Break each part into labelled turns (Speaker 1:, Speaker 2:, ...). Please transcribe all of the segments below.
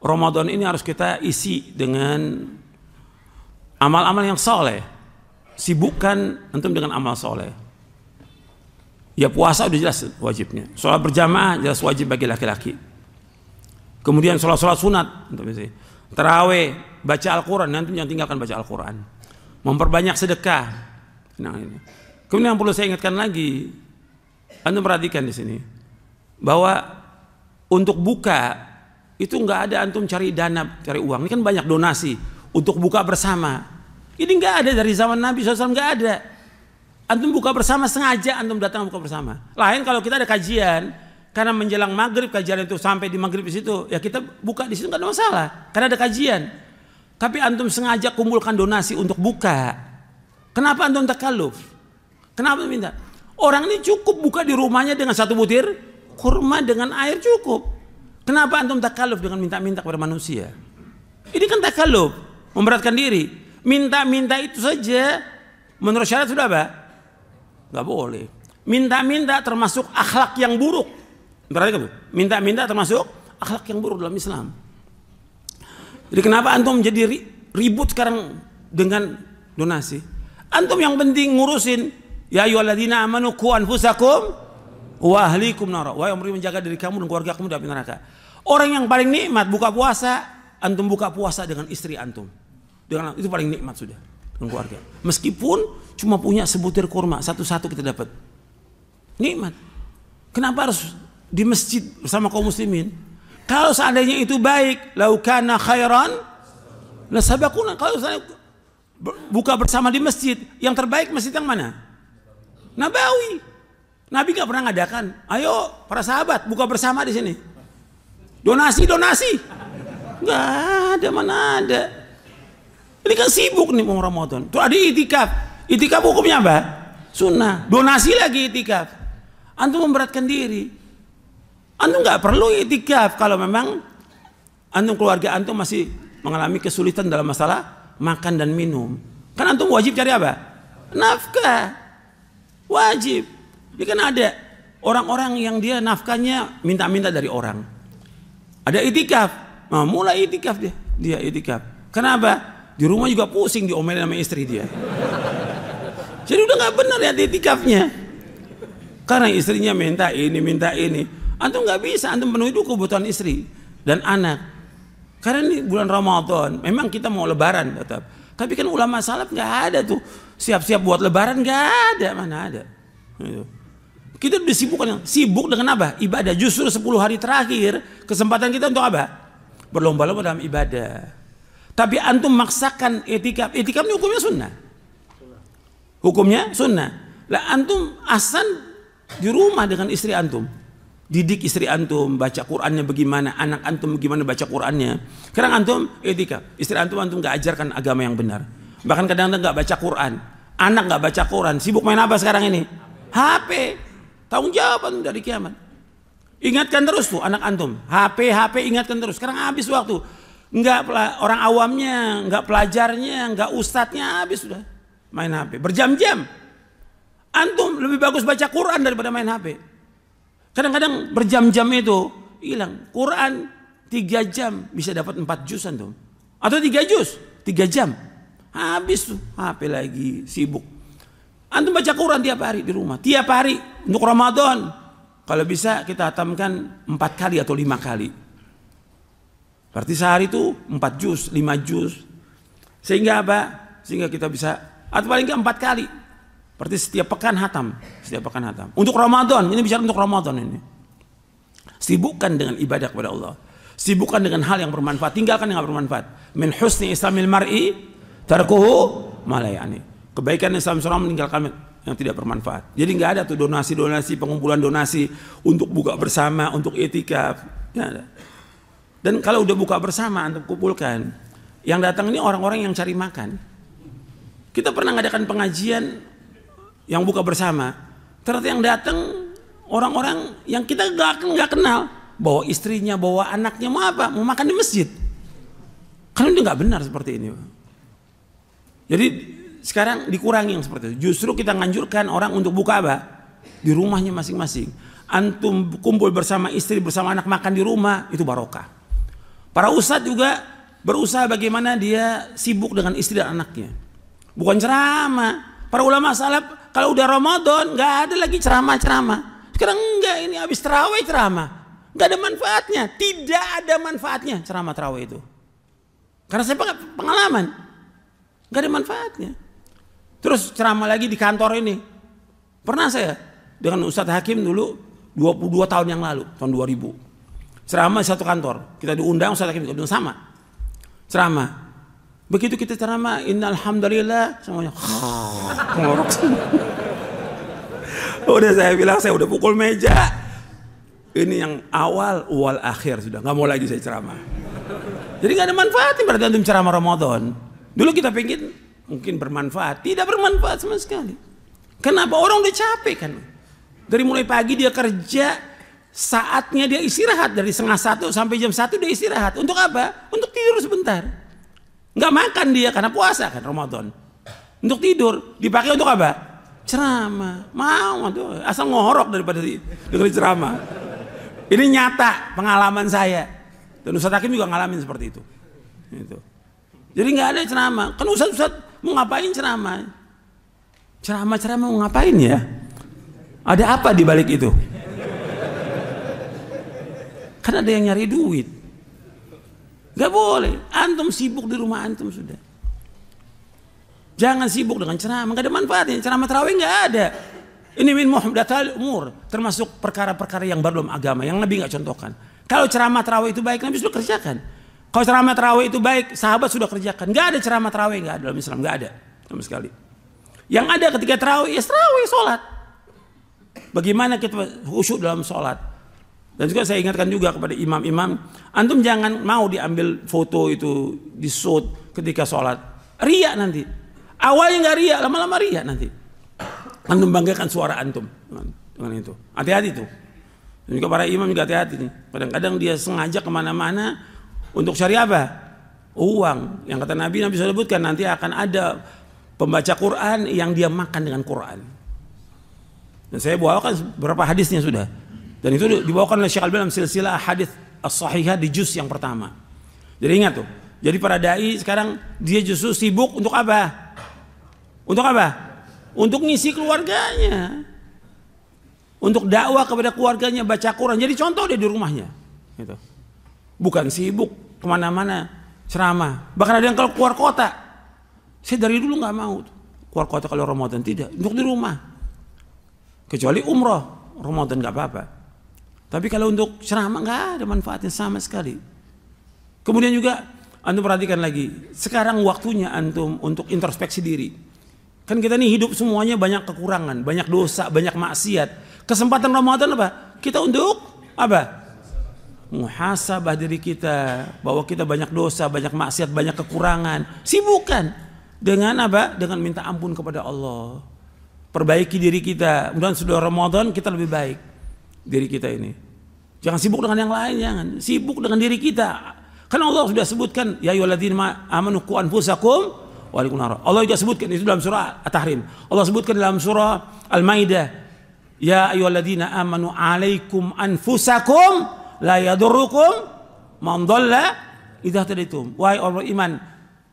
Speaker 1: Ramadan ini harus kita isi dengan amal-amal yang soleh. Sibukkan antum dengan amal soleh. Ya puasa udah jelas wajibnya. Sholat berjamaah jelas wajib bagi laki-laki. Kemudian sholat-sholat sunat Terawih, baca Al-Quran. Nanti yang tinggalkan baca Al-Quran. Memperbanyak sedekah. Nah, ini. Kemudian yang perlu saya ingatkan lagi Anda perhatikan di sini Bahwa untuk buka itu nggak ada antum cari dana cari uang. Ini kan banyak donasi. Untuk buka bersama. Ini nggak ada dari zaman Nabi SAW nggak ada. Antum buka bersama sengaja antum datang buka bersama. Lain kalau kita ada kajian karena menjelang maghrib kajian itu sampai di maghrib di situ ya kita buka di situ nggak ada masalah karena ada kajian. Tapi antum sengaja kumpulkan donasi untuk buka. Kenapa antum takaluf? Kenapa minta? Orang ini cukup buka di rumahnya dengan satu butir kurma dengan air cukup. Kenapa antum takaluf dengan minta-minta kepada manusia? Ini kan takaluf, memberatkan diri. Minta-minta itu saja menurut syariat sudah apa? Gak boleh. Minta-minta termasuk akhlak yang buruk. Tuh. Minta-minta termasuk akhlak yang buruk dalam Islam. Jadi kenapa antum jadi ribut sekarang dengan donasi? Antum yang penting ngurusin ya ayyuhalladzina amanu qu anfusakum wa ahlikum nara. Wahai yang menjaga diri kamu dan keluarga kamu dari neraka. Orang yang paling nikmat buka puasa, antum buka puasa dengan istri antum. Dengan itu paling nikmat sudah dengan keluarga. Meskipun cuma punya sebutir kurma, satu-satu kita dapat. Nikmat. Kenapa harus di masjid bersama kaum muslimin? Kalau seandainya itu baik, laukana khairan la sabakuna. Kalau seandainya buka bersama di masjid, yang terbaik masjid yang mana? Nabawi. Nabi nggak pernah ngadakan. Ayo para sahabat buka bersama di sini. Donasi, donasi. Nggak ada mana ada. Ini kan sibuk nih mau Ramadan. Tuh ada itikaf. Itikaf hukumnya apa? Sunnah. Donasi lagi itikaf. Antum memberatkan diri. Antum nggak perlu itikaf kalau memang antum keluarga antum masih mengalami kesulitan dalam masalah makan dan minum. Kan antum wajib cari apa? Nafkah. Wajib. Dia kan ada orang-orang yang dia nafkahnya minta-minta dari orang. Ada itikaf. Nah, mulai itikaf dia. Dia itikaf. Kenapa? Di rumah juga pusing diomelin sama istri dia. Jadi udah nggak benar ya itikafnya. Karena istrinya minta ini, minta ini. Antum nggak bisa, antum penuhi dulu kebutuhan istri dan anak. Karena ini bulan Ramadan, memang kita mau lebaran tetap. Tapi kan ulama salaf nggak ada tuh siap-siap buat lebaran nggak ada, mana ada. Gitu. Kita disibukkan sibuk dengan apa? Ibadah. Justru 10 hari terakhir kesempatan kita untuk apa? Berlomba-lomba dalam ibadah. Tapi antum maksakan etikaf. Etikaf ini hukumnya sunnah. Hukumnya sunnah. Lah antum asan di rumah dengan istri antum. Didik istri antum, baca Qur'annya bagaimana, anak antum bagaimana baca Qur'annya. Sekarang antum etikaf. Istri antum antum gak ajarkan agama yang benar. Bahkan kadang-kadang gak baca Qur'an. Anak gak baca Qur'an. Sibuk main apa sekarang ini? HP. Tanggung jawab dari kiamat. Ingatkan terus tuh anak antum. HP, HP ingatkan terus. Sekarang habis waktu. Enggak orang awamnya, enggak pelajarnya, enggak ustadznya habis sudah. Main HP. Berjam-jam. Antum lebih bagus baca Quran daripada main HP. Kadang-kadang berjam-jam itu hilang. Quran tiga jam bisa dapat empat juz antum. Atau tiga juz, tiga jam. Habis tuh HP lagi sibuk. Antum baca Quran tiap hari di rumah, tiap hari untuk Ramadan. Kalau bisa kita hatamkan empat kali atau lima kali. Berarti sehari itu empat juz, lima juz. Sehingga apa? Sehingga kita bisa atau paling nggak empat kali. Berarti setiap pekan hatam, setiap pekan hatam. Untuk Ramadan, ini bicara untuk Ramadan ini. Sibukkan dengan ibadah kepada Allah. Sibukkan dengan hal yang bermanfaat, tinggalkan yang bermanfaat. Min husni islamil mar'i tarkuhu malayani. Kebaikan Islam seorang meninggalkan yang tidak bermanfaat. Jadi nggak ada tuh donasi-donasi, pengumpulan donasi untuk buka bersama, untuk etika. Ya, Dan kalau udah buka bersama, untuk kumpulkan, yang datang ini orang-orang yang cari makan. Kita pernah ngadakan pengajian yang buka bersama. Ternyata yang datang orang-orang yang kita nggak nggak kenal, bawa istrinya, bawa anaknya, mau apa? Mau makan di masjid. Kan ini nggak benar seperti ini. Jadi sekarang dikurangi yang seperti itu. Justru kita nganjurkan orang untuk buka apa? Di rumahnya masing-masing. Antum kumpul bersama istri, bersama anak makan di rumah, itu barokah. Para ustadz juga berusaha bagaimana dia sibuk dengan istri dan anaknya. Bukan ceramah. Para ulama salaf kalau udah Ramadan nggak ada lagi ceramah-ceramah. Sekarang enggak ini habis terawih ceramah. Nggak ada manfaatnya. Tidak ada manfaatnya ceramah terawih itu. Karena saya pengalaman. Gak ada manfaatnya. Terus ceramah lagi di kantor ini. Pernah saya dengan Ustadz Hakim dulu 22 tahun yang lalu, tahun 2000. Ceramah satu kantor. Kita diundang Ustadz Hakim diundang sama. Ceramah. Begitu kita ceramah, innalhamdulillah semuanya ngorok udah saya bilang saya udah pukul meja. Ini yang awal, wal akhir sudah. Nggak mau lagi saya ceramah. Jadi nggak ada manfaatnya berarti antum ceramah Ramadan. Dulu kita pengen mungkin bermanfaat, tidak bermanfaat sama sekali. Kenapa orang udah capek kan? Dari mulai pagi dia kerja, saatnya dia istirahat dari setengah satu sampai jam satu dia istirahat. Untuk apa? Untuk tidur sebentar. Nggak makan dia karena puasa kan Ramadan. Untuk tidur dipakai untuk apa? Ceramah. Mau tuh asal ngorok daripada dengerin ceramah. Ini nyata pengalaman saya. Dan Ustaz Hakim juga ngalamin seperti itu. Itu. Jadi nggak ada ceramah. Kan ustaz-ustaz mau ngapain ceramah? Ceramah-ceramah mau ngapain ya? Ada apa di balik itu? Kan ada yang nyari duit. Gak boleh. Antum sibuk di rumah antum sudah. Jangan sibuk dengan ceramah. Gak ada manfaatnya. Ceramah terawih gak ada. Ini min muhdatal umur. Termasuk perkara-perkara yang baru agama. Yang Nabi gak contohkan. Kalau ceramah terawih itu baik, Nabi sudah kerjakan. Kalau ceramah terawih itu baik, sahabat sudah kerjakan. Gak ada ceramah terawih, gak ada dalam Islam, gak ada sama sekali. Yang ada ketika terawih, ya terawih, sholat. Bagaimana kita khusyuk dalam sholat. Dan juga saya ingatkan juga kepada imam-imam, antum jangan mau diambil foto itu di shoot ketika sholat. Ria nanti. Awalnya nggak ria, lama-lama ria nanti. Antum banggakan suara antum dengan, itu. Hati-hati tuh. Dan juga para imam juga hati-hati nih. Kadang-kadang dia sengaja ke mana-mana untuk cari apa? Uang. Yang kata Nabi, Nabi sebutkan nanti akan ada pembaca Quran yang dia makan dengan Quran. Dan saya bawakan beberapa hadisnya sudah. Dan itu dibawakan oleh Syekh Al dalam silsilah hadis as-sahihah di juz yang pertama. Jadi ingat tuh. Jadi para dai sekarang dia justru sibuk untuk apa? Untuk apa? Untuk ngisi keluarganya. Untuk dakwah kepada keluarganya baca Quran. Jadi contoh dia di rumahnya. Gitu bukan sibuk ke mana-mana ceramah. Bahkan ada yang kalau keluar kota, saya dari dulu nggak mau keluar kota kalau Ramadan tidak, untuk di rumah. Kecuali umroh, Ramadan nggak apa-apa. Tapi kalau untuk ceramah nggak ada manfaatnya sama sekali. Kemudian juga antum perhatikan lagi, sekarang waktunya antum untuk introspeksi diri. Kan kita nih hidup semuanya banyak kekurangan, banyak dosa, banyak maksiat. Kesempatan Ramadan apa? Kita untuk apa? Muhasabah diri kita bahwa kita banyak dosa, banyak maksiat, banyak kekurangan. Sibukkan dengan apa? Dengan minta ampun kepada Allah. Perbaiki diri kita. Kemudian sudah Ramadan kita lebih baik diri kita ini. Jangan sibuk dengan yang lain, jangan. Sibuk dengan diri kita. Karena Allah sudah sebutkan ya ayyuhalladzina amanu qu anfusakum wa Allah juga sebutkan itu dalam surah At-Tahrim. Allah sebutkan dalam surah Al-Maidah ya ayyuhalladzina amanu alaikum anfusakum la yadurrukum man dhalla idza tadaitum. Wahai orang iman,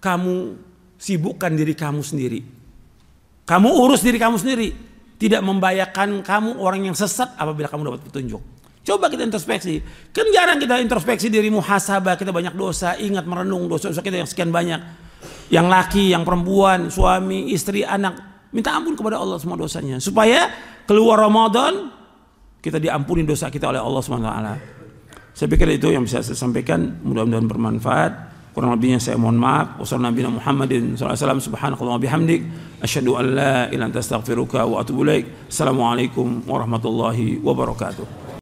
Speaker 1: kamu sibukkan diri kamu sendiri. Kamu urus diri kamu sendiri. Tidak membahayakan kamu orang yang sesat apabila kamu dapat petunjuk. Coba kita introspeksi. Kan jarang kita introspeksi diri muhasabah, kita banyak dosa, ingat merenung dosa-dosa kita yang sekian banyak. Yang laki, yang perempuan, suami, istri, anak. Minta ampun kepada Allah semua dosanya. Supaya keluar Ramadan, kita diampuni dosa kita oleh Allah SWT. Saya pikir itu yang bisa saya sampaikan. Mudah-mudahan bermanfaat. Kurang lebihnya saya mohon maaf. Wassalamualaikum Muhammadin sallallahu subhanallahi bihamdik asyhadu an la ilaha illa anta astaghfiruka wa atubu ilaik. Assalamualaikum warahmatullahi wabarakatuh.